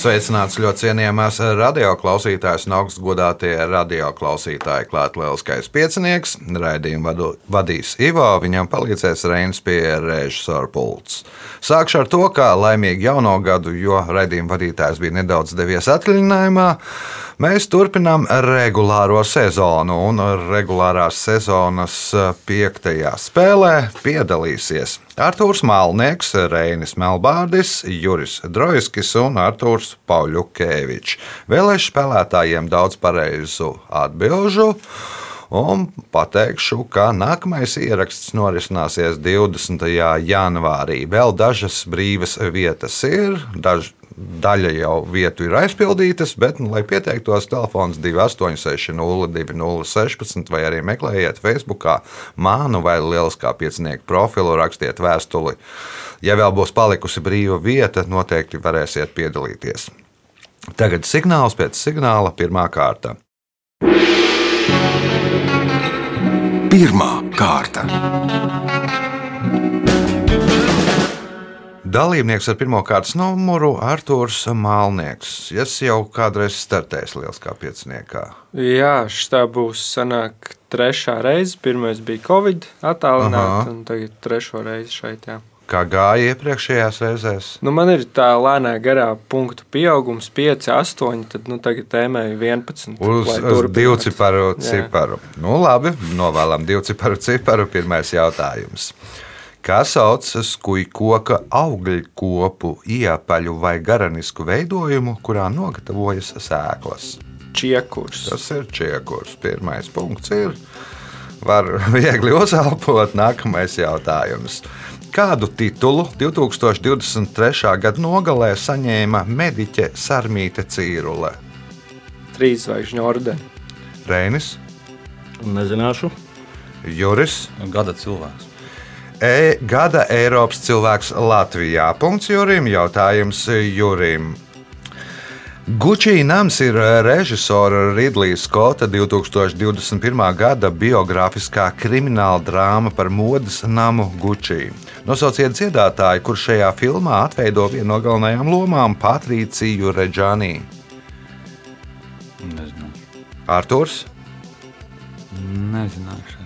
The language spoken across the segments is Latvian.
Sveicināts ļoti cienījamās radioklausītājas un augstgadātie radioklausītāji. Klāt lielskais piecinieks, raidījumu vadu, vadīs Ivo, viņam palīdzēs Reinas pie režisora pults. Sākšu ar to, kā laimīgi jauno gadu, jo raidījuma vadītājs bija nedaudz devies atvaļinājumā. Mēs turpinām regulāro sezonu, un regulārās sezonas piektajā spēlē piedalīsies Arthurs Malnieks, Reinis Melbārdis, Juris Drojskis un Arthurs Pauļukēvičs. Vēlēšu spēlētājiem daudz pareizu atbilžu. Un pateikšu, ka nākamais ieraksts norisināsies 20. janvārī. Vēl dažas brīvas vietas ir, daž, daļa jau vietu ir aizpildītas, bet, nu, lai pieteiktos, telefons 286, 0216, vai arī meklējiet Facebook, mānu vai lieliskā piecinieku profilu, rakstiet vēstuli. Ja vēl būs palikusi brīva vieta, noteikti varēsiet piedalīties. Tagad signāls pēc signāla, pirmā kārta. Pirmā kārta. Dalībnieks ar pirmā kārtas numuru Arthurs Mālnieks. Es jau kādreiz startēju Lieliskā pieciniekā. Jā, šī būs sanāk trešā reize. Pirmais bija Covid attālināts, un tagad trešo reizi šeit. Jā. Kā gāja iepriekšējās reizēs? Nu, man ir tā lēnā garā punktu pieaugums, 5, 8, tad nu, tagad tēmēju 11. Uz, uz divu ciparu ciparu. Nu, labi, novēlam divu ciparu ciparu. Pirmais jautājums kā sauc skujkoka augļkopu, iepaļu vai garanisku veidojumu, kurā nogatavojas sēklas. Čiekurs. Tas ir čiekurs. Pirmais punkts ir. Var viegli uzelpot. Nākamais jautājums. Kādu titulu 2023. gada nogalē saņēma mediķe Sarmīte Cīrule? Trīs zvaigžņu ordeni. Reinis. Nezināšu. Juris. Gada cilvēks e gada Eiropas cilvēks Latvijā. Punkts Jurim, jautājums Jurim. Gucci nams ir režisora Ridlija Skota 2021. gada biogrāfiskā krimināla drāma par modes namu Gucci. Nosauciet dziedātāju, kurš šajā filmā atveido vienu no galvenajām lomām - Patrīciju Reģānī. Nezinu. Arturs? Nezināšu.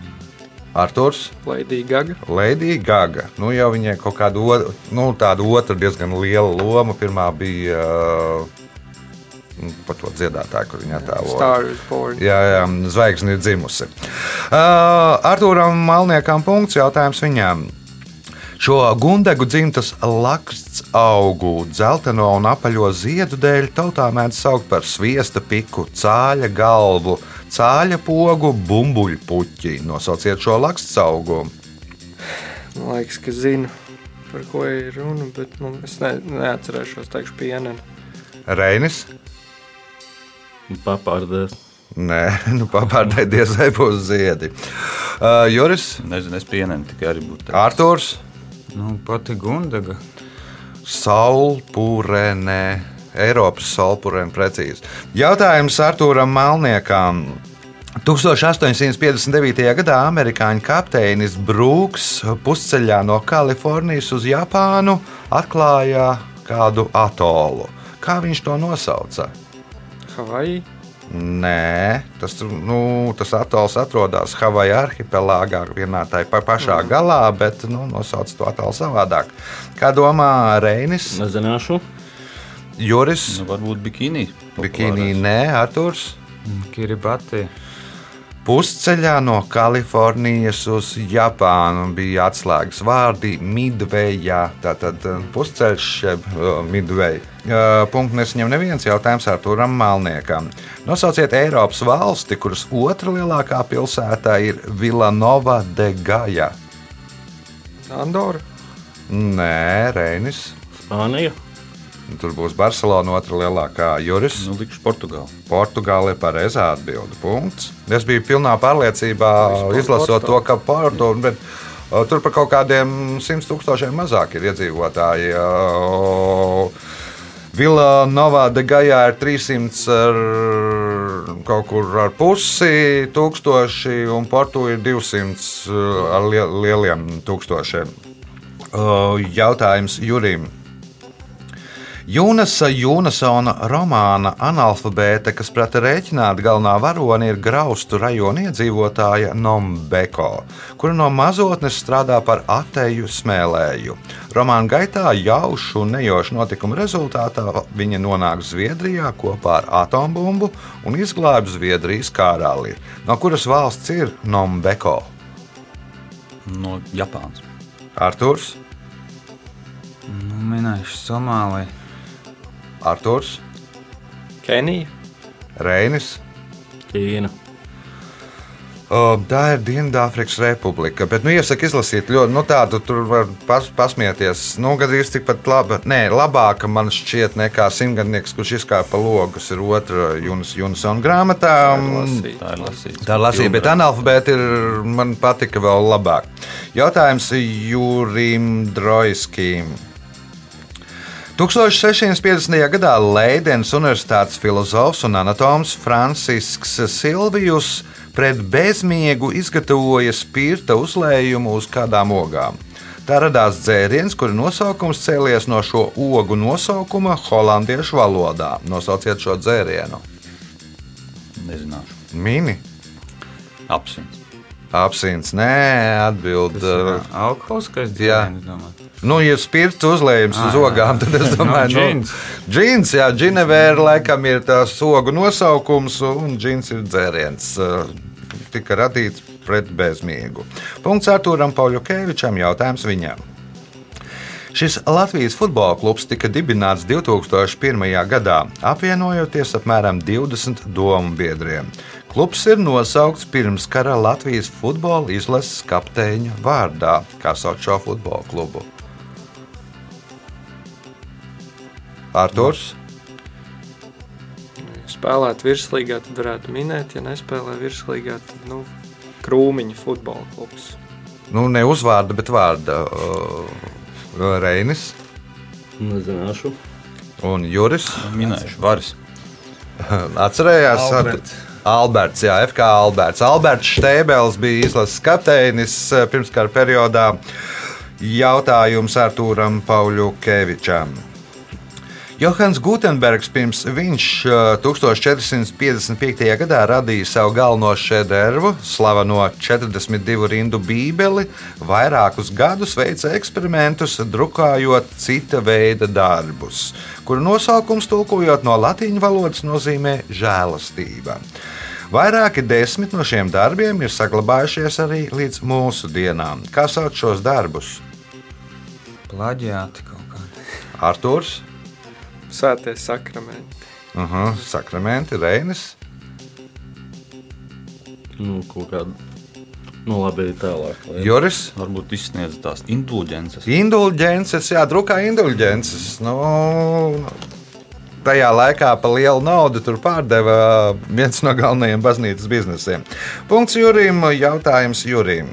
Arthurs. Lēdija Gaga. Lēdija Gaga. Nu, jau viņai kaut kāda nu, tāda otra diezgan liela loma. Pirmā bija uh, par to dziedātāju, kur viņa attēloja. Jā, jā, zvaigzne ir dzimusi. Uh, Arthūram Malniekam punkts jautājums viņam. Šo gundegu dzimtas laksts augu, dzelteno un apaļo ziedu dēļ tautā mēdz saukt par sviesta piku, cāļa galvu, cāļa pogu, bumbuļu puķi. Nosauciet šo laksts augu. Man liekas, ka zinu, par ko ir runa, bet nu, es ne, neatcerēšos, teikšu, pieneni. Reinis? Papārdēs. Nē, nu, papārdē diezai būs ziedi. Uh, Juris? Nezinu, es pienenu tikai arī būtu. Artūrs? Nu, pati Gundaga. Saulpūrenē. Eiropas solpurēm precīzi. Jautājums Artūram Malniekam. 1859. gadā amerikāņu kapteinis Brūks pusceļā no Kalifornijas uz Japānu atklāja kādu atolu. Kā viņš to nosauca? Havaji. Nē, tas, nu, tas atols atrodas Havaju arhipelāgā, vienā tā pašā mm. galā, bet nu, nosauc to atolu savādāk. Kā domā Reinis? Nezināšu. Juris. Nu, varbūt bikini. Bikini, nē, Arthurs. Kiribati. Pusceļā no Kalifornijas uz Japānu bija atslēgas vārdi Midwayā. Tātad uh, pusceļš, uh, Midway. Uh, punkts nesaņem neviens jautājums Arturam Malniekam. Nosauciet Eiropas valsti, kuras otra lielākā pilsēta ir Villanova de Gaja. Andorra. Nē, Reinis. Spānija. Tur būs Barcelona, otrā lielākā jūras. Nu, likšu Portugāli. Portugāla ir pareizā atbilde. Punkts. Es biju pilnā pārliecībā, izlasot to, ka uh, Tur par kaut kādiem simt tūkstošiem mazāk ir iedzīvotāji. Vila Novā de Gajā ir 300 ar kaut kur ar pusi tūkstoši, un Portu ir 200 ar lie- lieliem tūkstošiem. Jautājums Jurim. Jūnasa Jūnasona romāna analfabēta, kas prata rēķināt galvenā varone, ir Graustu rajona iedzīvotāja Nombeko, kura no mazotnes strādā par ateju smēlēju. Romāna gaitā jaušu un nejošu notikumu rezultātā viņa nonāk Zviedrijā kopā ar atombumbu un izglābj Zviedrijas karali. No kuras valsts ir Nombeko? No Japānas. Arturs, Nu, minēšu Somāliju. Arturs, Kenija. Reinis. Ķīna. O, tā ir Dienvidāfrikas Republika. Bet, nu, iesaku izlasīt ļoti, nu, tādu tur var pas, pasmieties. Nu, gandrīz tikpat laba, nē, labāka man šķiet nekā simtgadnieks, kurš izkāpa pa logu, kas ir otra Junas, Junasona grāmatā. lasīt. Tā ir lasīta. Tā lasīja, bet analfabēta ir, man patika vēl labāk. Jautājums Jūrim Drojskim. 1650. gadā Leidens Universitātes filozofs un anatoms Francisks Silvijus pret bezmiegu izgatavoja spirta uzlējumu uz kādām ogām. Tā radās dzēriens, kura nosaukums cēlies no šo ogu nosaukuma holandiešu valodā. Nosauciet šo dzērienu. Nezināšu. Mini, Apsins. Apelsīns, nē, atbild. uh, Alkoholiskais dzēriens. Nu, ja spirts uzlējums uz Ah, jā. ogām, tad es domāju, Nu, ka džins. džins, jā, džinevēra laikam ir tās ogu nosaukums, un džins ir dzēriens. uh, Tika radīts pret bezmiegu. Punkts Artūram Pauļukevičam, jautājums viņam. Šis Latvijas futbola klubs tika dibināts 2001. gadā, apvienojoties apmēram 20 domu biedriem. Klubs ir nosaukts pirms kara Latvijas futbola izlases kapteiņa vārdā, kā sauc šo futbola klubu. Arthurs, Spēlēt virslīgā, tad varētu minēt, ja nespēlē virslīgā, tad nu, krūmiņa futbola klubs. nu ne uzvārda, bet vārda uh, Reinis Nezināšu. un Juris. Minēšu. Varis. Atcerējās, Alberts. Alberts, jā, FK Alberts. Alberts Štēbels bija izlases kapteinis eh, pirmskara periodā. Jautājums Artūram Pauļukevičam. Johans Gutenbergs pirms viņš eh, 1455. gadā radīja savu galveno šedevru, slaveno 42 rindu bībeli, vairākus gadus veica eksperimentus, drukājot cita veida darbus, kuru nosaukums tulkojot no latīņu valodas nozīmē žēlastība. Vairāki desmit no šiem darbiem ir saglabājušies arī līdz mūsu dienām. Kā sauc šos darbus? Plaģiāti kaut kādi. Arthurs, Svētais sakramenti. uh -huh, Sakramenti, Reinis. Nu, kaut kāda. Nu, labi, tālāk. Lai Juris. Varbūt izsniedz tās indulģences. Indulģences, jā, drukā indulģences. Nu, tajā laikā par lielu naudu tur pārdeva viens no galvenajiem baznīcas biznesiem. Punkts Jurim, jautājums Jurim.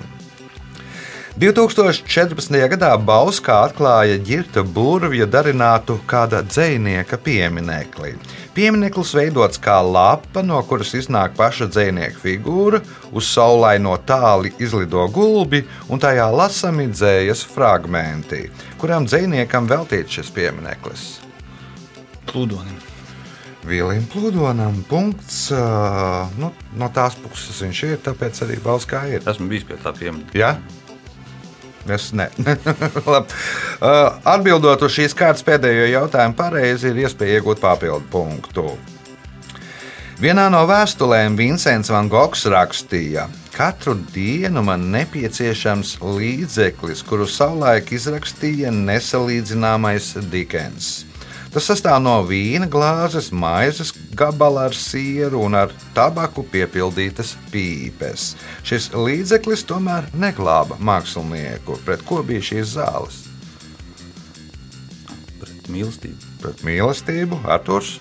2014. gadā Bauskā atklāja ģirta burvja darinātu kāda dzinieka pieminekli. Piemineklis veidots kā lapa, no kuras iznāk paša dzinieka figūra, uz saulaino tāli izlido gulbi un tajā lasami dzējas fragmenti, kurām dziniekam veltīts šis piemineklis. Plūdonim. Vīlim pludonam punkts. Nu, no tās puses viņš ir, tāpēc arī Bauskā ir. Esmu bijis pie tā piemēra. Ja? Es ne. Uh, Atbildot uz šīs kārtas pēdējo jautājumu, pareizi ir iespēja iegūt papildu punktu. Vienā no vēstulēm Vincents Van Gogs rakstīja, ka katru dienu man nepieciešams līdzeklis, kuru savulaik izrakstīja nesalīdzināmais Dikens. Tas sastāv no vīna glāzes, maizes gabala ar sieru un ar tabaku piepildītas pīpes. Šis līdzeklis tomēr neglāba mākslinieku, pret ko bija šīs zāles. Pret mīlestību. Pret mīlestību, Arthurs,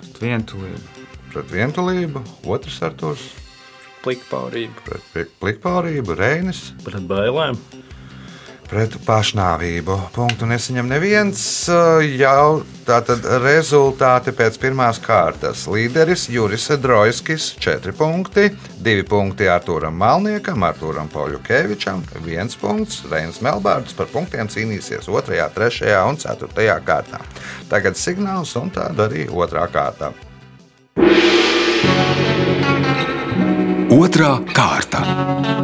Pret vientulību. pret vientulību, otrs Arthurs, Plikpaurība. pret plikpaurību, Reinis. Pret bailēm. Pret pašnāvību. Punktu nesaņem neviens. Jau tātad rezultāti pēc pirmās kārtas. Līderis Juris Drojskis 4 punkti, 2 punkti Artūram Malniekam, Artūram Pauļukevičam, 1 punkts. Reinas Melbārds par punktiem cīnīsies 2, 3 un 4 kārtā. Tagad signāls un tāda arī otrā kārta. Otra kārta.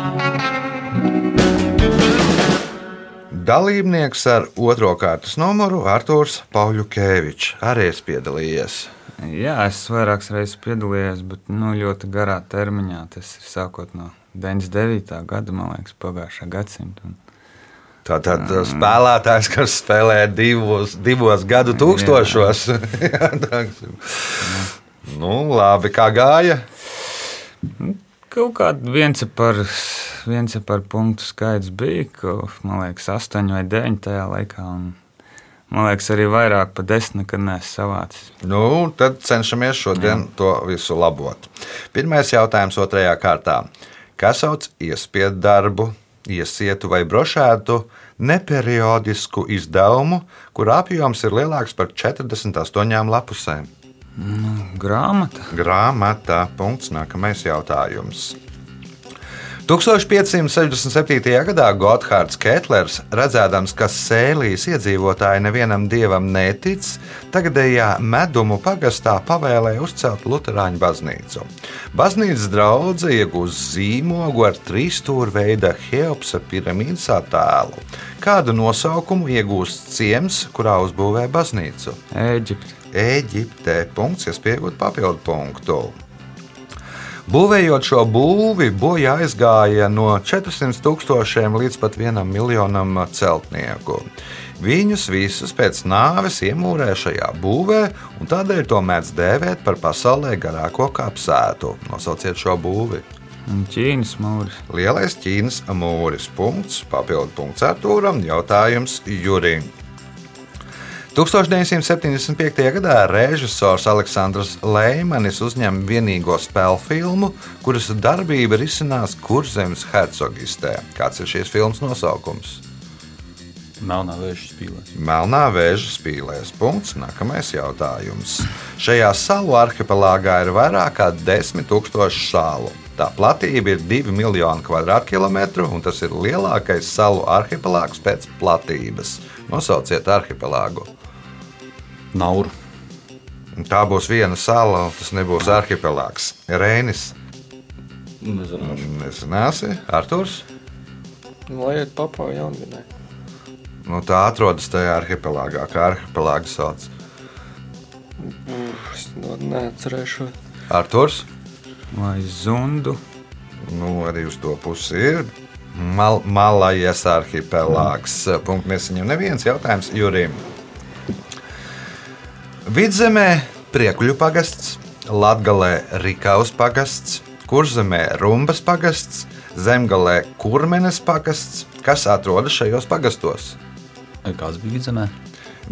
Dalībnieks ar otro kārtas numuru Arthurs Pauļukevičs arī ir piedalījies. Jā, es vairākas reizes piedalījos, bet nu, ļoti garā termiņā. Tas ir sākot no 99. gada, man liekas, pagājušā gadsimta. Tātad spēlētājs, kas spēlē divos, divos gadu tūkstošos. Jā, tā- nu, labi, kā gāja. Kaut kāda viens par, viens par punktu skaits bija, ka, man liekas, astoņi vai deviņi tajā laikā. Un, man liekas, arī vairāk par desmit nekad neesmu savācis. Nu, tad cenšamies šodien Jā. to visu labot. Pirmais jautājums otrajā kārtā. Kas sauc iespiedu darbu, iesietu vai brošētu neperiodisku izdevumu, kur apjoms ir lielāks par 48 lapusēm? Grāmata. Grāmatā. Punkts. Nākamais jautājums. 1567. gadā Gotthārds Ketlers, redzēdams, ka sēlīs iedzīvotāji nevienam dievam netic, tagadējā medumu pagastā pavēlēja uzcelt Lutāņu baznīcu. Baznīcas draudzene iegūst zīmogu ar trīsstūra veida Heopsa piramīdas attēlu. Kādu nosaukumu iegūst ciems, kurā uzbūvē baznīcu? Eģipte. Eģiptē. Punkts, iespējot papildu punktu. Būvējot šo būvi, bojā aizgāja no 400 tūkstošiem līdz pat 1 miljonam celtnieku. Viņus visus pēc nāves iemūrēja šajā būvē, un tādēļ to mēdz dēvēt par pasaulē garāko kapsētu. Nosauciet šo būvi. Ķīnas mūris. Lielais Ķīnas mūris. Punkts, papildu punkts Artūram, jautājums Jurim. 1975. gadā režisors Aleksandrs Leimanis uzņem vienīgo spēļu filmu, kuras darbība risinās Kurzemes hercogistē. Kāds ir šīs filmas nosaukums? Melnā vēža spīlē. Melnā vēža spīlēs. Punkts. Nākamais jautājums. Šajā salu arhipelāgā ir vairāk nekā 10 000 salu. Tā platība ir 2 miljoni km2, un tas ir lielākais salu arhipelāgs pēc platības. Nosauciet arhipelāgu. Nauru. Un Tā būs viena sala, un tas nebūs arhipelāgs. Reinis, Nezināšu. nezināsi, Arthurs. Lai iet papā jaunvinē. Nu, tā atrodas tajā arhipelāgā, kā arhipelāga sauc. Es no neatcerēšu. Arthurs, Vai zundu. nu, arī uz to pusi ir. Mal, Malajas arhipelāgs. Punkts nesaņem neviens jautājums Jurim. Vidzemē Priekuļu pagasts, Latgalē Rikaus pagasts, Kurzemē Rumbas pagasts, Zemgalē Kurmenes pagasts. Kas atrodas šajos pagastos? Kāds bija vidzemē?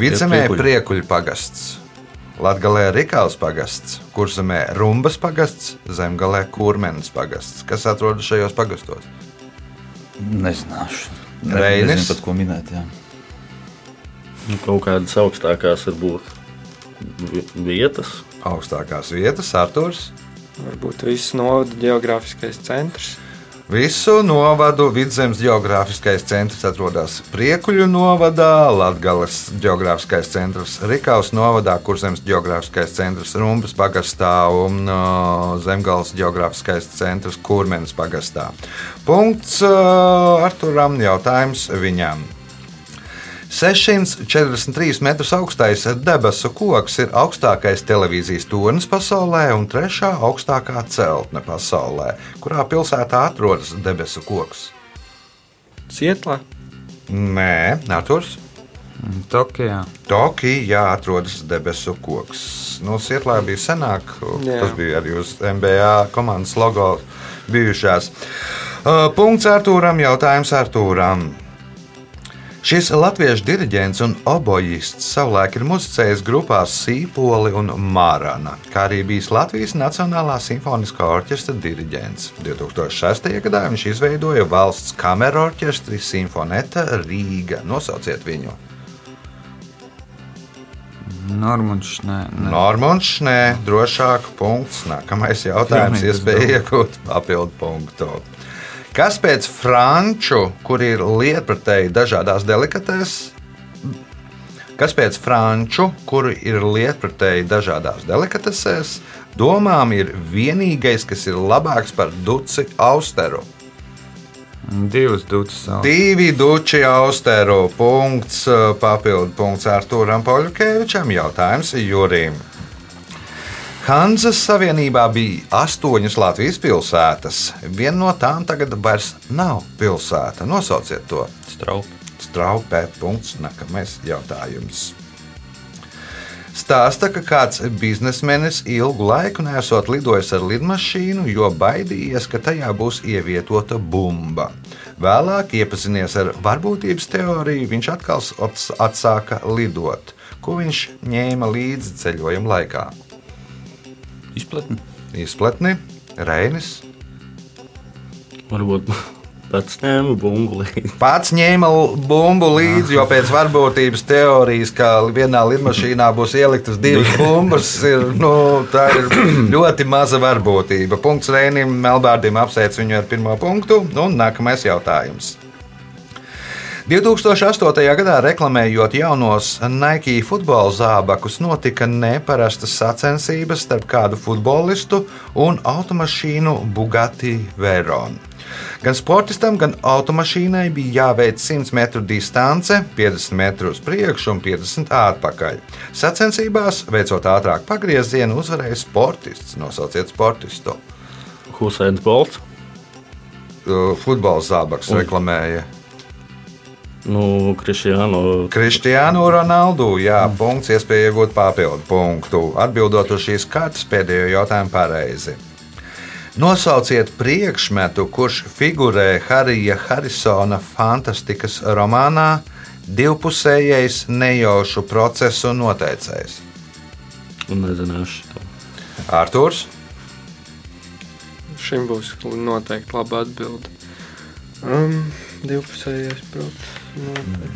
Vidzemē. Priekuļu pagasts, Latgalē Rikaus pagasts, Kurzemē Rumbas pagasts, Zemgalē Kurmenes pagasts. Kas atrodas šajos pagastos? Nezināšu. Reinis? Nezinu, pat ko minēt. Jā. Nu, kaut kādas augstākās varbūt vietas. Augstākās vietas, Arthurs. Varbūt viss novada geogrāfiskais centrs. Visu novadu vidzemes geogrāfiskais centrs atrodas Priekuļu novadā, Latvijas geogrāfiskais centrs Rikaus novadā, Kurzemes geogrāfiskais centrs Rumbas pagastā un uh, Zemgales geogrāfiskais centrs Kurmenes pagastā. Punkts uh, Arturam, jautājums viņam. 643 metrus augstais debesu koks ir augstākais televīzijas tornis pasaulē un trešā augstākā celtne pasaulē. Kurā pilsētā atrodas debesu koks? Cietlā. Nē, Natūrs. Tokijā. Tokijā atrodas debesu koks. Nu, Sietlā bija senāk, Jā. tas bija arī uz MBA komandas logo bijušās. Uh, Punkts Artūram, jautājums Artūram. Šis latviešu diriģents un obojists savulaik ir muzicējis grupās Sīpoli un Mārāna, kā arī bijis Latvijas Nacionālā simfoniskā orķestra diriģents. 2006. gadā viņš izveidoja valsts kameru orķestri Simfoneta Rīga. Nosauciet viņu! Normons, nē, nē. Normons, nē, drošāk, punkts. Nākamais jautājums, iespēja iegūt papildu punktu. Kas pēc franču, kur ir lietpratēji dažādās delikatēs, kas pēc franču, kur ir lietpratēji dažādās delikatesēs, domām ir vienīgais, kas ir labāks par duci austeru? Divas ducis. Divi duči austeru. Punkts, papildu punkts Artūram Poļukevičam. Jautājums Jurim. Hanzas Savienībā bija astoņas Latvijas pilsētas. Viena no tām tagad vairs nav pilsēta. Nosauciet to. Straupi. Straupē. Punkts. Nākamais jautājums. Stāsta, ka kāds biznesmenis ilgu laiku nesot lidojis ar lidmašīnu, jo baidījies, ka tajā būs ievietota bumba. Vēlāk, iepazinies ar varbūtības teoriju, viņš atkal ats- atsāka lidot. Ko viņš ņēma līdzi ceļojuma laikā? Izplatni. Izpletni, Reinis. Varbūt pats ņēma bumbu līdzi. Pats ņēma bumbu līdzi, jo pēc varbūtības teorijas, ka vienā lidmašīnā būs ieliktas divas bumbas, ir, nu, tā ir ļoti maza varbūtība. Punkts Reinim Melbārdim apsveic viņu ar pirmo punktu, un nākamais jautājums. 2008. gadā reklamējot jaunos Nike futbola zābakus, notika neparastas sacensības starp kādu futbolistu un automašīnu Bugatti Veyron. Gan sportistam, gan automašīnai bija jāveic 100 metru distance, 50 metru uz priekšu un 50 atpakaļ. Sacensībās, veicot ātrāk pagriezienu, uzvarēja sportists. Nosauciet sportistu. Husains Bolts. Uh, Futbola zābaks Un- reklamēja. Nu. Kristiānu Ronaldu, jā, punkts, iespēja iegūt papildu punktu. Atbildot uz šīs kārtas pēdējo jautājumu pareizi. Nosauciet priekšmetu, kurš figurē Harija Harisona fantastikas romānā Divpusējais nejaušu procesu noteicējs. Nezināšu. to. Arthurs, Šim būs noteikti laba atbilde. Um, divpusējais process.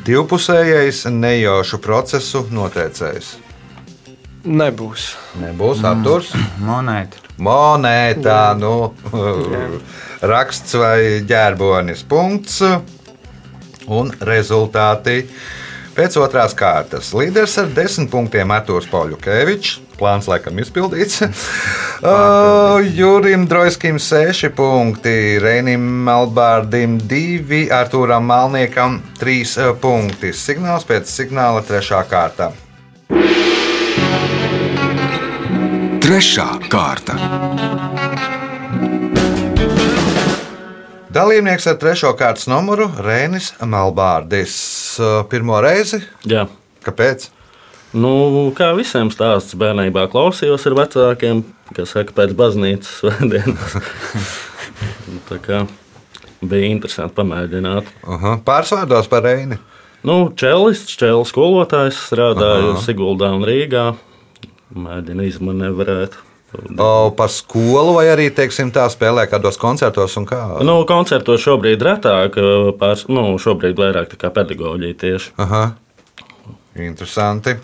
Divpusējais nejaušu procesu noteicējs. Nebūs. Nebūs Arthurs. Monēta. Monētā, nu, raksts vai ģērbonis. Punkts. Un rezultāti pēc otrās kārtas. Līderis ar desmit punktiem Artūrs Pauļukevičs. Plāns laikam izpildīts. Uh, Jurim Droiskim 6 punkti, Reinim Melbārdim 2, Artūram Malniekam 3 punkti. Signāls pēc signāla 3. kārta. Trešā kārta. Dalībnieks ar trešo kārtas numuru Rēnis Melbārdis. Pirmo reizi. Jā. Kāpēc? Nu, kā visiem stāsts bērnībā klausījos ar vecākiem, kas saka, pēc baznīcas svētdienas. Nu, bija interesanti pamēģināt. Aha, Pārsvārdos par Reini. Nu, Čelists, Čēlis skolotājs, strādāju Siguldā un Rīgā. Mēģina izmanevrēt. O, pa skolu vai arī, teiksim, tā spēlē kādos koncertos kā? Nu, koncertos šobrīd retāk, pārs, nu, šobrīd vairāk pedagoģija tieši. Aha. Interesanti.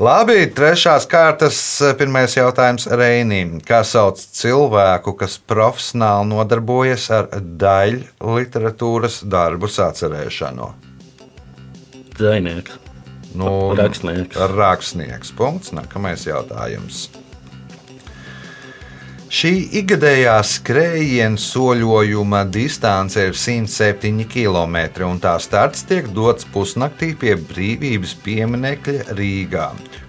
Labi, trešās kārtas eh, pirmais jautājums Reinim. Kā sauc cilvēku, kas profesionāli nodarbojas ar daļu literatūras darbu sacerēšanu? Zainieks. Nu, Rakstnieks. Rakstnieks. Punkts. Nākamais jautājums. Šī ikgadējā skrējiena soļojuma distance ir 107 km, un tā starts tiek dots pusnaktī pie brīvības pieminiekļa Rīgā,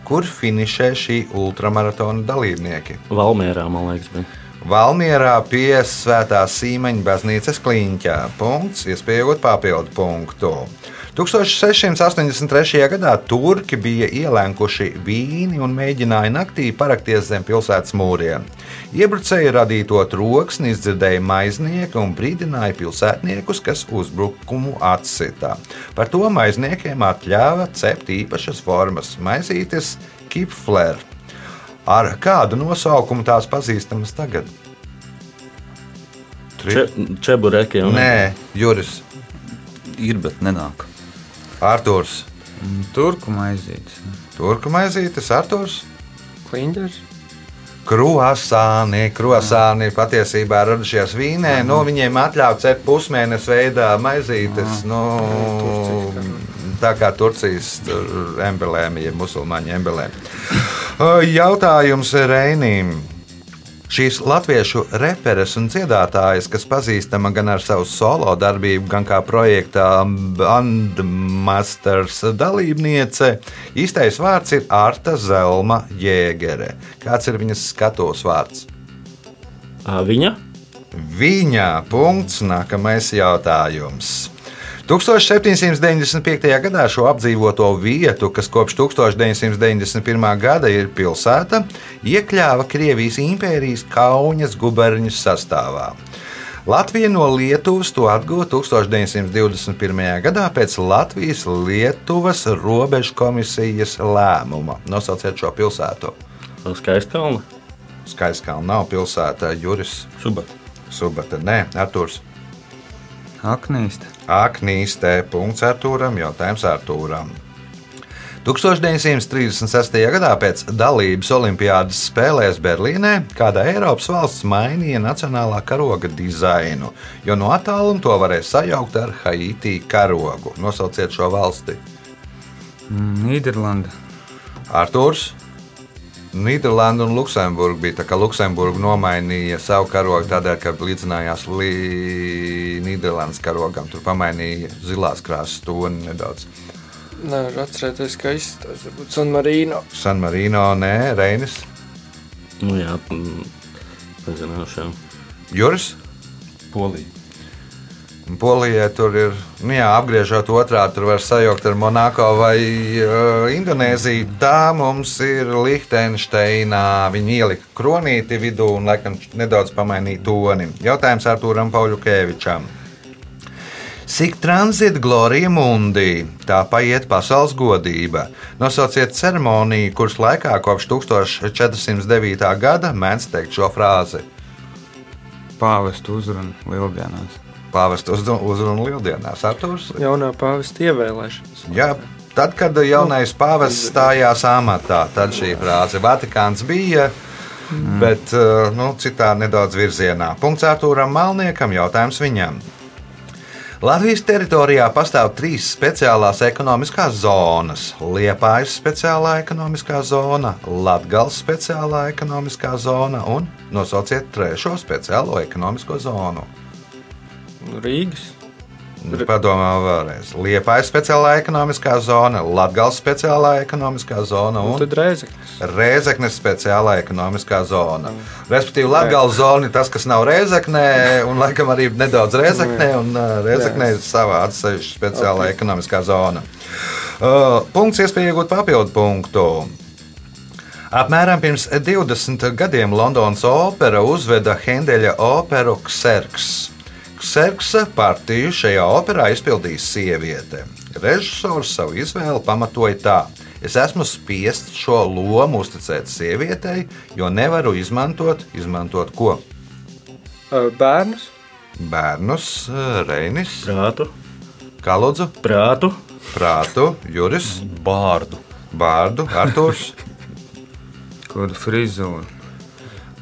kur finišē šī ultramaratona dalībnieki. Valmērā, man liekas, bija. Valmierā pie Svētā Sīmeņa baznīcas kliņķā. Punkts, iespējot papildu punktu. 1683. gadā turki bija ielēkuši vīni un mēģināja naktī parakties zem pilsētas mūriem. Iebrucēji radīto troksni izdzirdēja maiznieki un brīdināja pilsētniekus, kas uzbrukumu atsita. Par to maizniekiem atļāva cept īpašas formas maizītes kipfler. Ar kādu nosaukumu tās pazīstamas tagad? Tri... Če, čebureki. un- Nē, Juris, Ir, bet nenāk. Arthurs, Mm, Turku maizītes. Turku maizītes, Arthurs. Kliņģers. Krosāni, krosāni patiesībā radušies vīnē. Nu, viņiem atļauts cept pusmēnesi veidā maizītes. Nu, tā kā Turcijas tur embelēmi, ja musulmaņu embelēmi. Jautājums Reinim. Šīs latviešu reperes un dziedātājas, kas pazīstama gan ar savu solo darbību, gan kā projekta Bandmasters dalībniece, īstais vārds ir Arta Zelma Jēgere. Kāds ir viņas skatos vārds? Viņa? Viņa punkts, nākamais jautājums. 1795. gadā šo apdzīvoto vietu, kas kopš 1991. gada ir pilsēta, iekļāva Krievijas impērijas Kaunas guberņas sastāvā. Latvija no Lietuvas to atguva 1921. gadā pēc Latvijas-Lietuvas robežu komisijas lēmuma. Nosauciet šo pilsētu. Skaistkalna. Skaistkalna nav pilsēta, Juris Subat. Subata. Nē, Artūrs. Aknīste. Aknīstē punkts Artūram, jautājums Artūram. 1936. gadā pēc dalības Olimpiādas spēlēs Berlīnē kāda Eiropas valsts mainīja nacionālā karoga dizainu, jo no attāluma to varēja sajaukt ar Haiti karogu. Nosauciet šo valsti. Mm, Nīderlanda. Artūrs. Nīderlanda un Luksemburga bija tā, ka Luksemburga nomainīja savu karogu tādēļ, ka līdzinājās Lī- Nīderlandes karogam. Tur pamainīja zilās krāsas toni nedaudz. Nevar atcerēties, kā izskatās. Varbūt San Marino. San Marino, nē, Reinis, Nu, jā, mm, nezināšu. Juris. Polija. Polijai tur ir, nu jā, apgriežot otrādi, tur var sajaukt ar Monako vai uh, Indonēziju. Tā mums ir Liechtensteinā. Viņi ielika kronīti vidū un, laikam, nedaudz pamainīja toni. Jautājums Artūram Pauļukēvičam. Cik tranzīta glorija mundi, tā paiet pasaules godība. Nosauciet ceremoniju, kuras laikā kopš 1409. gada mēdz teikt šo frāzi. Pāvestu uzrunu Lieldienās. Pāvesta uzrunu lieldienās, Artūrs. Jaunā pāvesta ievēlēšanas. Jā, tad, kad jaunais pāvests stājās amatā, tad šī frāze Vatikāns bija. Bet eh, nu, citā nedaudz virzienā. Punkts Arthūram Malniekam, jautājums viņam. Latvijas teritorijā pastāv trīs speciālās ekonomiskās zonas - Liepājas speciālā ekonomiskā zona, Latvijas speciālā ekonomiskā zona un nosauciet trešo speciālo ekonomisko zonu. Rīgas. Nu, Padomā vēlreiz. Liepājas speciālā ekonomiskā zona, Latvijas speciālā ekonomiskā zona Un un tad Rēzeknis. Rēzeknes speciālā ekonomiskā zona. Respektīvi, Latvijas zona ir tas, kas nav Rēzeknē, un laikam arī nedaudz Rēzeknē, un uh, Rēzeknē ir savā atsevišķa speciālā okay. ekonomiskā zona. Uh, punkts, iespēja iegūt papildu punktu. Apmēram pirms 20 gadiem Londonas opera uzveda Hendeļa operu Kserks. Kserksa partiju šajā operā izpildīja sieviete. Režisors savu izvēli pamatoja tā: Es esmu spiests šo lomu uzticēt sievietei, jo nevaru izmantot, izmantot ko? Bērnus. Bērnus, Reinis, Prātu, Kaludzu, prātu, Prātu, Juris, Bārdu. Bārdu, Artūrs. Kāda frizūra?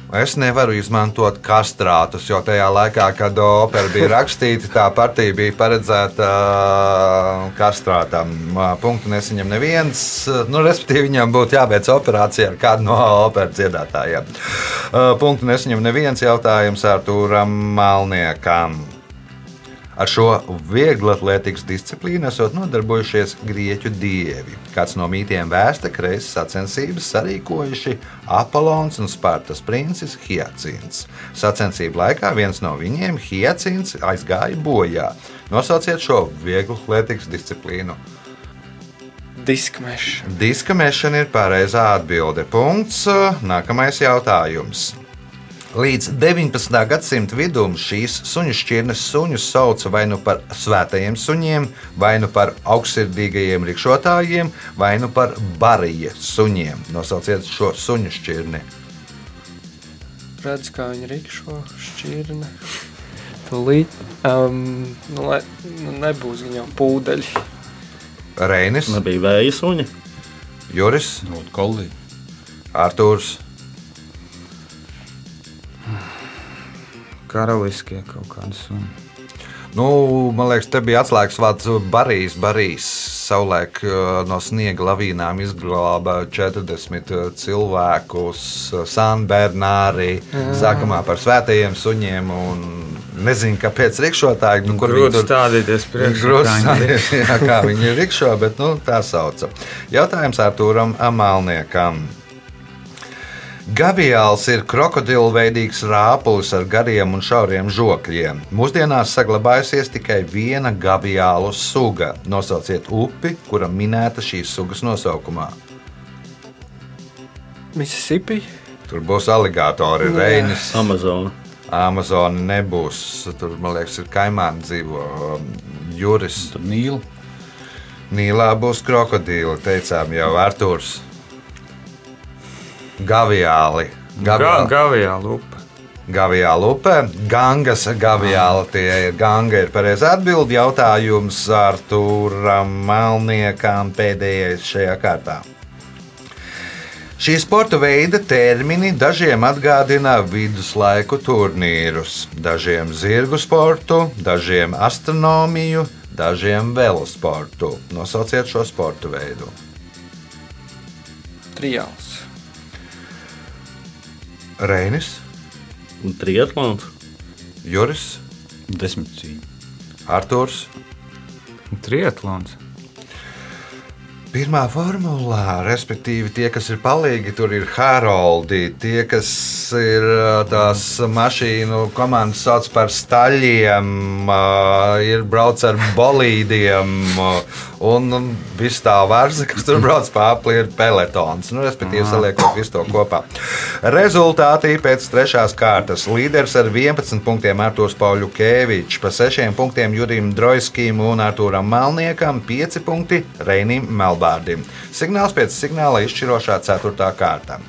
Es nevaru izmantot kastrātus, jo tajā laikā, kad opera bija rakstīta, tā partija bija paredzēta uh, kastrātam. Uh, Punktu nesaņem neviens. Uh, Nu, respektīvi, viņam būtu jāveic operācija ar kādu no operas dziedātājiem. Punktu nesaņem neviens jautājums Artūram Malniekam. Ar šo vieglatlētikas disciplīnu esot nodarbojušies grieķu dievi. Kāds no mītiem vēsta, ka reizes sacensības sarīkojuši Apollons un Spartas princis Hiacins. Sacensību laikā viens no viņiem, Hiacins, aizgāja bojā. Nosauciet šo vieglatlētikas disciplīnu. Diskmešs. Diska mešana ir pareizā atbilde. Punkts. Nākamais jautājums. Līdz 19. gadsimta vidum šīs suņu šķirnes suņus sauca vai nu par svētajiem suņiem, vai nu par augstsirdīgajiem rikšotājiem, vai nu par barija suņiem. Nosauciet šo suņu šķirni. Redz, kā viņa rīkšo šķirne. Tūlīt. Um, nu, lai, nu, nebūs viņa jau pūdeļi. Reinis, Nebija vēja suņa. Juris, Lūdzu, kolīgi. Artūrs, Karaliskie kaut kādi suni. Nu, man liekas, te bija atslēgas vārds Barīs. Barīs savulaik uh, no sniega lavīnām izglāba 40 cilvēkus, uh, Sanbernārī, sākumā par svētajiem suņiem. un Nezinu, kāpēc rikšotāji, nu, kur Grūti tur stādīties priekšā. Kā viņi ir rikšo, bet nu, tā sauca. Jautājums Artūram Amalniekam. Gaviāls ir krokodilveidīgs rāpulis ar gariem un šauriem žokļiem. Mūsdienās saglabājusies tikai viena gaviālu suga. Nosauciet upi, kura minēta šīs sugas nosaukumā. Mississippi. Tur būs aligatori, reinis, Amazona. Amazona nebūs. Tur, man liekas, ir kaimāni dzīvo um, Juris. Tad Nīla. Nīlā būs krokodili, teicām jau Artūrs. Gaviāli. Ga Gaviāli. Gavijā lupa. Gaviāla upe, Gangas gaviāla. Tie ir Ganga ir pareizi atbildi. Jautājums Artūram Melniekam pēdējais šajā kārtā. Šī sporta veida termini dažiem atgādina viduslaiku turnīrus, dažiem zirgu sportu, dažiem astronomiju, dažiem velosportu. Nosauciet šo sporta veidu. Trijāls. Reinis, Triatlons. Juris, Desmit cīņa. Artūrs. Triatlons. Pirmā formulā, respektīvi, tie, kas ir palīgi, tur ir Haroldi. Tie, kas ir tās mašīnu komandas, sauc par staļiem, ir brauc ar bolīdiem, un viss tā vārza, kas tur brauc pa apli, ir peletons. Nu, respektīvi, saliekot visu to kopā. Rezultātī pēc trešās kārtas līderis ar 11 punktiem Artūrs Pauļukevičs, pa 6 punktiem Jurim Drojskim un Artūram Malniekam, 5 punkti Reinim Melbārdim. Signāls pēc signāla izšķirošā 4. kārta.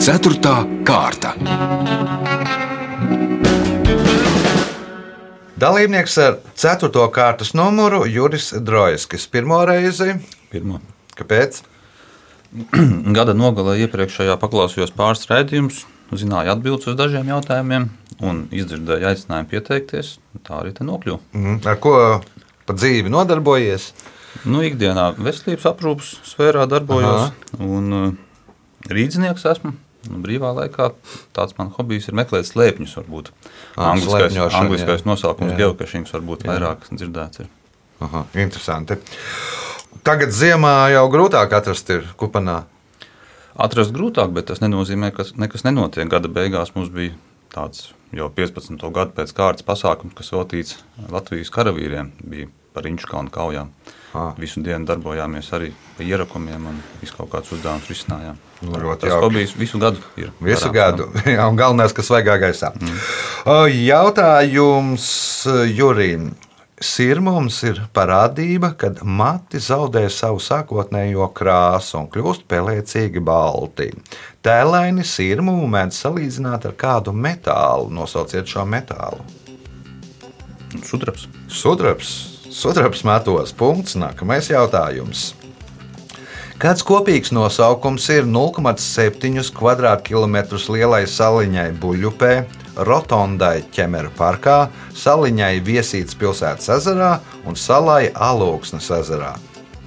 Ceturtā kārta. Dalībnieks ar 4. kārtas numuru Juris Drojskis. Pirmo reizi, Pirmā. kāpēc? Gada nogalē iepriekšējā paklausījos pāris raidījumus, zināju atbildes uz dažiem jautājumiem un izdzirdēju aicinājumu pieteikties. Tā arī te nokļuva. Mhm. Ar ko pa dzīvi nodarbojies? Nu, ikdienā veselības aprūpas sfērā darbojos, Aha. un uh, rīznieks esmu. Nu, brīvā laikā tāds man hobijs ir meklēt slēpņus. Varbūt angliskais jā. nosaukums Jā. geokašings varbūt vairāk dzirdēts. Ir. Aha, interesanti. Tagad ziemā jau grūtāk atrast ir kupanā. Atrast grūtāk, bet tas nenozīmē, ka nekas nenotiek. Gada beigās mums bija tāds jau 15. gadu pēc kārtas pasākums, kas veltīts Latvijas karavīriem. Bija par Inču kalnu kaujām. Ah. Visu dienu darbojāmies arī pie ierakumiem un kaut kādus uzdevumus risinājām. Nu, ļoti Tas hobijs visu gadu ir. Visu darāms, gadu. Jā, un galvenais, kas svaigā gaisā. Mm. Jautājums Jurim. Sirmums ir parādība, kad mati zaudē savu sākotnējo krāsu un kļūst pelēcīgi balti. Tēlaini sirmumu mēdz salīdzināt ar kādu metālu. Nosauciet šo metālu. jā. Sudrabs. Sudrabs, metos. Punkts. Nākamais jautājums. Kāds kopīgs nosaukums ir 0,7 km2 lielai saliņai Buļļupē, Rotondai ķemeru parkā, saliņai Viesītas pilsētas ezerā un salai Alūksnes ezerā?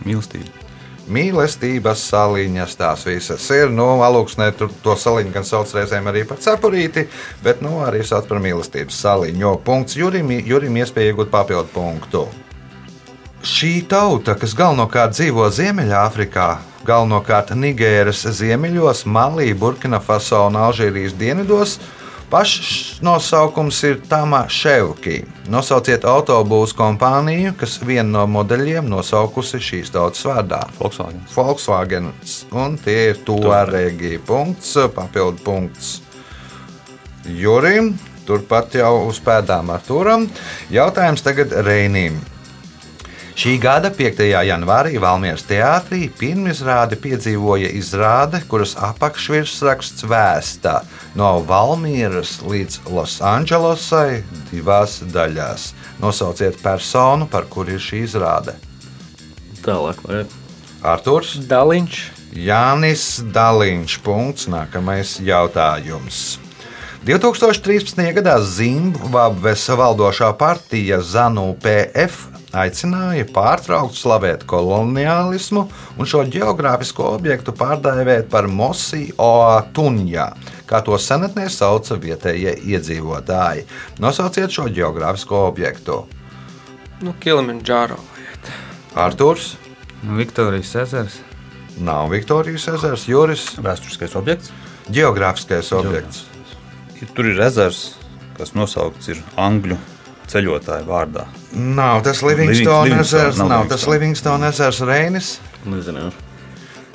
Mīlestība. Mīlestības saliņas tās visas ir. Nu, alūksnē to saliņu gan sauc reizēm arī par cepurīti, bet nu, arī sauc par mīlestības saliņu. Punkts Jurim, Jurim iespēja iegūt papildu punktu. Šī tauta, kas galvenokārt dzīvo Ziemeļāfrikā, galvenokārt Nigēras ziemeļos, Malī, Burkina Faso un Alžīrijas dienvidos, Pašs nosaukums ir Tama Ševki. Nosauciet autobūsu kompāniju, kas vienu no modeļiem nosaukusi šīs tautas vārdā. Volkswagen. Volkswagen. Un tie ir Tuaregi. Punkts, papildu punkts. Jurim, turpat jau uz pēdām ar turam. Jautājums tagad Reinim. Šī gada 5. janvārī Valmieras teātrī pirmizrādi piedzīvoja izrāde, kuras apakšvirsraksts vēstā no Valmieras līdz Losandželosai divās daļās. Nosauciet personu, par kuru ir šī izrāde. Tālāk, vai Arthurs, Daliņš. Jānis Daliņš. Punkts. Nākamais jautājums. 2013. gadā Zimbabves valdošā partija ZANU PF aicināja pārtraukt slavēt koloniālismu un šo geogrāfisko objektu pārdēvēt par Mosi Oatunja, kā to senatnē sauca vietējie iedzīvotāji. Nosauciet šo geogrāfisko objektu. Nu, Kilimandžāro. Arthurs, Viktorijas ezers. nav Viktorijas ezers, Juris, Vēsturiskais objekts. geogrāfiskais objekts. Ir- Tur ir ezers, kas nosaukts ir angļu ceļotāju vārdā. Nav tas Livingstone Livingstone, ezers, nav nav tas Livingstone ezers Reinis. nezinu.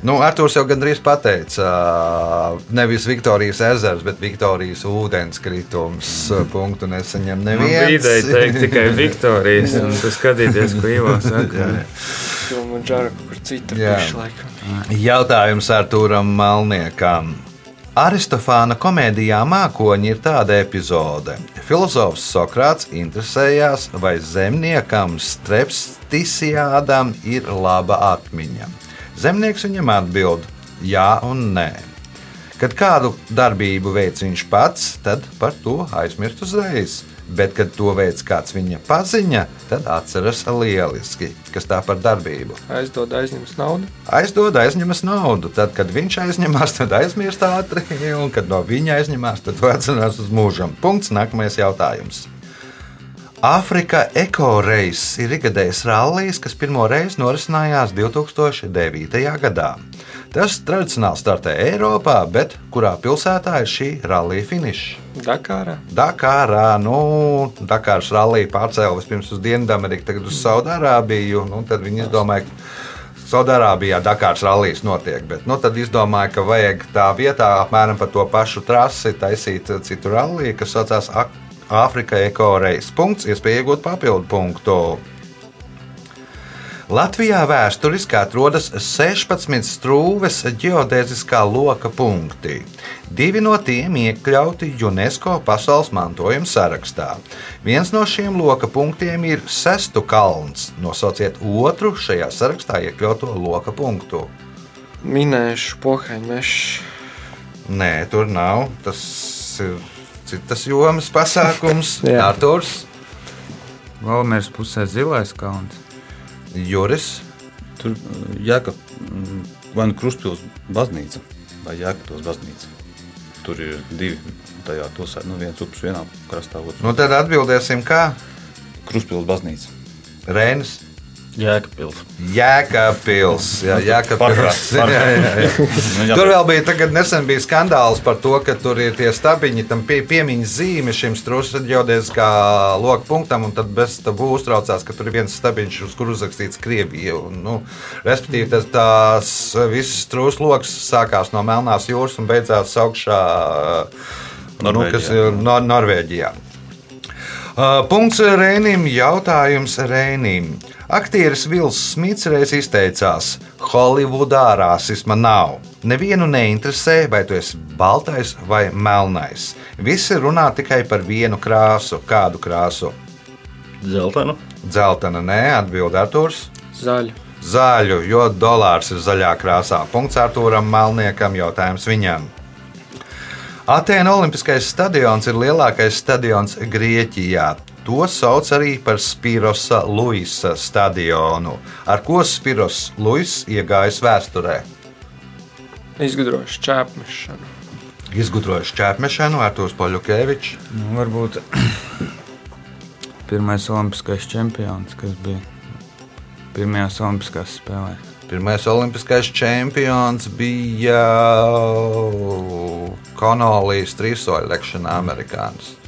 Nu, Arthurs jau gandrīz pateica, nevis Viktorijas ezers, bet Viktorijas ūdenskritums. Mm. Punktu nesaņem neviens. ideja teikt tikai Viktorijas, un tu skatīties, ko Ivo saka. Jautājums Arturam Malniekam. Aristofāna komēdijā Mākoņi ir tāda epizode. Filozofs Sokrāts interesējās, vai zemniekam Strepstisijādam ir laba atmiņa. Zemnieks viņam atbild: jā un nē. Kad kādu darbību veic viņš pats, tad par to aizmirst uzreiz. Bet, kad to veids kāds viņa paziņa, tad atceras lieliski, kas tā par darbību. Aizdod aizņems naudu. Aizdod, aizņemas naudu. Tad, kad viņš aizņemās, tad aizmirst ātri, un kad no viņa aizņemās, tad to atcerās uz mūžam. Punkts. Nākamais jautājums. Āfrika ekoreis ir ikgadējs rallijs, kas pirmo reizi norisinājās 2009. gadā. Tas tradicionāli startē Eiropā, bet kurā pilsētā ir šī rallija finiša? Dakārā. Dakārā, nu, Dakāras rallija pārcēlās pirms uz Dienvidameriku, tagad uz Saudārābiju. Nu, tad viņi izdomāja, ka Saudārābijā Dakāras rallijas notiek. Bet, nu, tad izdomāja, ka vajag tā vietā apmēram pa to pašu trasi taisīt citu ralliju, kas saucās Āfrika Eko Reis. Punkts, iespēja iegūt papildu punktu. Latvijā vēsturiski atrodas 16 strūves geodēziskā loka punkti. Divi no tiem iekļauti UNESCO pasaules mantojuma sarakstā. Viens no šiem loka punktiem ir Sestu kalns. Nosauciet otru šajā sarakstā iekļauto loka punktu. Minēšu pohaiņu mešu. Nē, tur nav. Tas ir citas jomas pasākums. Arthurs, Valmērs pusē zilais kalns. Juris. Tur jāka vai nu Kruspils baznīca vai Jēkabils baznīca. Tur ir divi tajā pilsētā, nu viens upes vienā krastā, otrs Nu, tad atbildēsim, kā Kruspils baznīca. Rēnis. Jēkabils. Jēkabils. Jā, Jēkabils. Pārprāt, pārprāt. Jā, jā, jā. Nu, Tur vēl bija, tagad nesen bija skandāls par to, ka tur ir tie stabiņi, tam pie, piemiņas zīme šim strūklaģiodēziskā loka punktam, un tad bez tabu uztraucās, ka tur ir viens stabiņš, uz kur uzrakstīts Krievija. Un, nu, respektīvi, tas tās visas strūklakas sākās no Melnās jūras un beidzās augšā nu, kas Norvēģijā. ir no Norvēģijā. Uh, Punkts Rēnim. Jautājums Rēnim. Aktieris Vils Smits reiz izteicās, Holivudā rasisma nav. Nevienu neinteresē, vai tu esi baltais vai melnais. Visi runā tikai par vienu krāsu. Kādu krāsu? Zeltainu. Zeltaina, nē, atbild Arthurs. Zaļu. Zaļu, jo dolārs ir zaļā krāsā. Punkts Arthūram Melniekam, jautājums viņam. Atēna Olimpiskais stadions ir lielākais stadions Grieķijā. To sauc arī par Spirosa Luisa stadionu. Ar ko Spiros Luis iegājis vēsturē? Izgudrojuši čēpmešanu. Izgudrojis čēpmešanu, Artūrs Poļukevičs. Nu, varbūt pirmais olimpiskais čempions, kas bija pirmajās olimpiskās spēlēs. Pirmais olimpiskais čempions bija Konolijas trīssoļlekšanā amerikānis.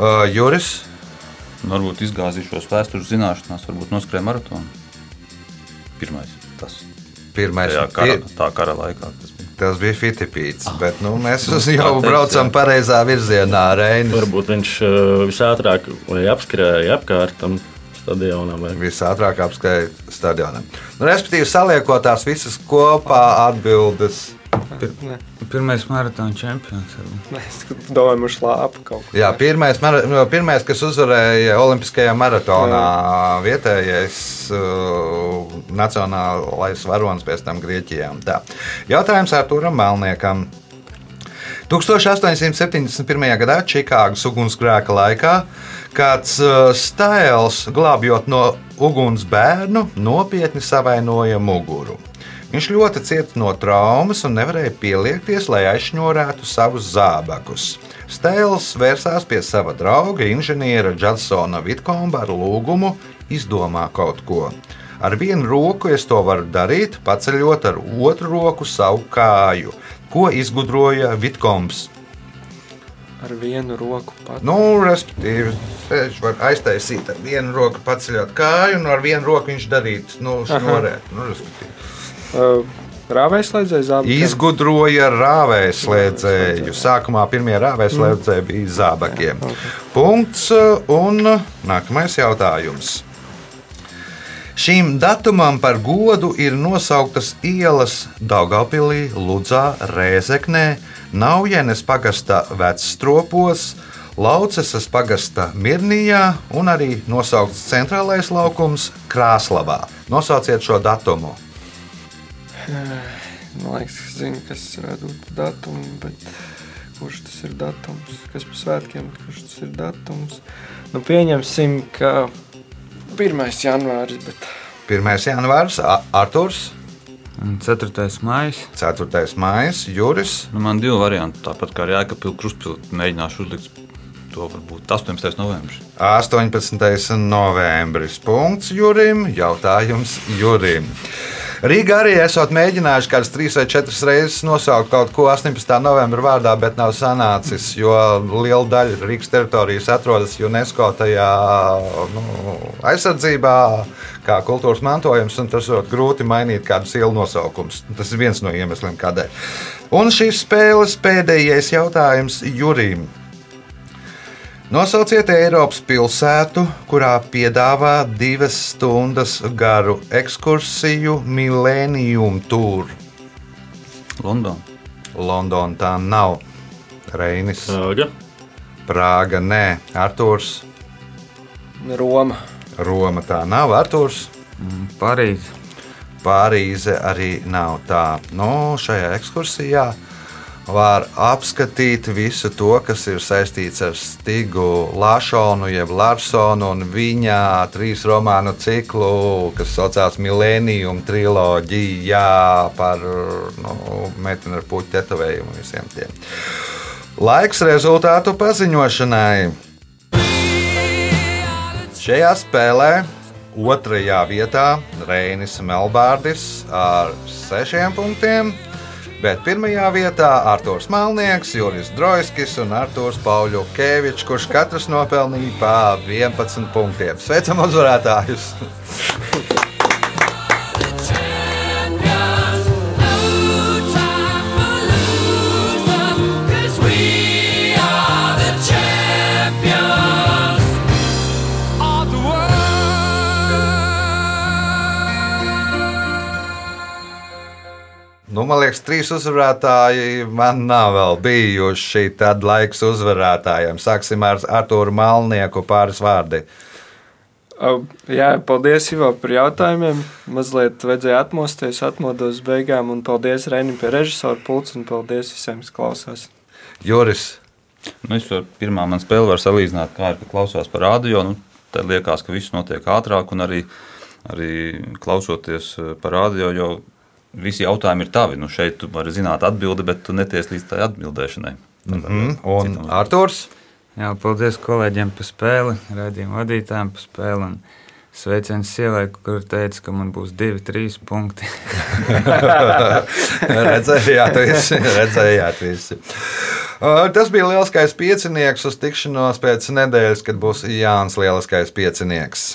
Uh, Juris, Nu, Varbūt izgāzīšos vēstures zināšanās, varbūt noskrēja maratonu. Pirmais tas. pirmais Tajā kara, pi- tā kara laikā tas bija. Tas bija Fitipīts, bet nu, mēs jau teikt, braucam jā. pareizā virzienā. Reinis Varbūt viņš uh, visātrāk vai apskrēja apkārt tam stadionam. Vai... visātrāk apskaita stadionam. Nu, respektīvi, saliekot tās visas kopā, atbildes. Ne, Pirmais maratona čempions. es domāju, mums lāpa kaut ko. Jā, pirmais, mara- no, pirmais kas uzvarēja Olimpiskajā maratonā, vietējais uh, nacionālais varonis pēc tam Grieķijā. un tā. Jautājums Arturam Melniekam. 1871. gadā Čikāgas ugunsgrēka laikā kāds uh, stēls, glābjot no uguns bērnu, nopietni savainoja muguru. Viņš ļoti cieta no traumas un nevarēja pieliekties, lai aizšņorētu savus zābakus. Stēls vērsās pie sava drauga, inženiera Džadsona Vitkomba ar lūgumu izdomā kaut ko. Ar vienu roku es to varu darīt, paceļot ar otru roku savu kāju. Ko izgudroja Vitkoms? Ar vienu roku pat. Nu, respektīvi, viņš var aiztaisīt ar vienu roku, paceļot kāju, un ar vienu roku viņš darīt, nu, šnorēt. Nu, respektīvi. Uh, Rāvēslēdzēja zābakiem. Izgudroja rāvēslēdzēju. Sākumā pirmie rāvēslēdzēji bija zābakiem. Punkts un nākamais jautājums. Šīm datumam par godu ir nosauktas ielas Daugopilī, Ludzā, Rēzeknē, Naujenes pagastā Vecstropos, Laucesas pagastā Mirnijā un arī nosaukts centrālais laukums Krāslavā. Nosauciet šo datumu. Man liekas, ka zinu, kas varētu būt datums, bet kurš tas ir datums? Kas par svētkiem, kurš tas ir datums? Nu, pieņemsim, ka 1. janvāris, bet 1. janvārs, A- Arturs, Un 4. maija. 4. maija, Juris. Nu, man divi varianti. Tāpat kā Jēkabpils Kruspils mēģināšu uzlikt to varbūt 18. novembris. 18. novembris. Punkts Jurim. Jautājums Jurim. Rīgā arī esat mēģinājuši kādas trīs vai četras reizes nosaukt kaut ko 18. novembra vārdā, bet nav sanācis, jo liela daļa Rīgas teritorijas atrodas UNESCO tajā nu, aizsardzībā, kā kultūras mantojums, un tas ir grūti mainīt kādus ielu nosaukumus. Tas ir viens no iemesliem, kādēļ. Un šīs spēles pēdējais jautājums Jurim. Nosauciet Eiropas pilsētu, kurā piedāvā divas stundas garu ekskursiju Millennium Tour. Londonā. Londona tā nav. Reinis, Prāga. Prāga, nē, Arthurs, Roma. Roma tā nav. Arthurs, Parīzē. Pārīze arī nav tā. Nu, šajā ekskursijā var apskatīt visu to, kas ir saistīts ar Stigu Lāšonu, jeb Larsonu un viņa trīs romānu ciklu, kas saucās Millennium triloģija par nu, metinu ar puķu tetovējumu visiem tiem. Laiks rezultātu paziņošanai. Šajā spēlē otrajā vietā Reinis Melbārdis ar sešiem punktiem, bet pirmajā vietā Arthurs Malnieks, Juris Droiskis un Arthurs Pauļu Kevičs, kurš katrs nopelnīja pa 11 punktiem. Sveicam uzvarētājus! Nu, man liekas, trīs uzvarētāji man nav vēl bijuši. Tad laiks uzvarētājiem. Sāksim ar Arthuru Malnieku pāris vārdi. Uh, Jā, paldies Ivo par jautājumiem. Mazliet vajadzēja atmosties, atmodos beigām. Un paldies Reinim pie režisora pulca un paldies visiem, kas klausās. Juris. Nu, es varu, pirmā man spēle var salīdzināt, kā ir, ka klausās par radio. Nu, tad liekas, ka viss notiek ātrāk, un arī, arī klausoties eh, par radio, jo visi jautājumi ir tavi. Nu, šeit tu vari zināt atbildi, bet tu neties līdz tai atbildēšanai. Mm -hmm. Un Arthurs? Jā, paldies kolēģiem par spēli, redzējumu vadītājiem par spēli. Un sveiciens sievai, kur teica, ka man būs divi, trīs punkti. redzējāt, visi. Redzējāt visi. Tas bija lielskais piecinieks uz tikšanos pēc nedēļas, kad būs Jānis Lielskais piecinieks.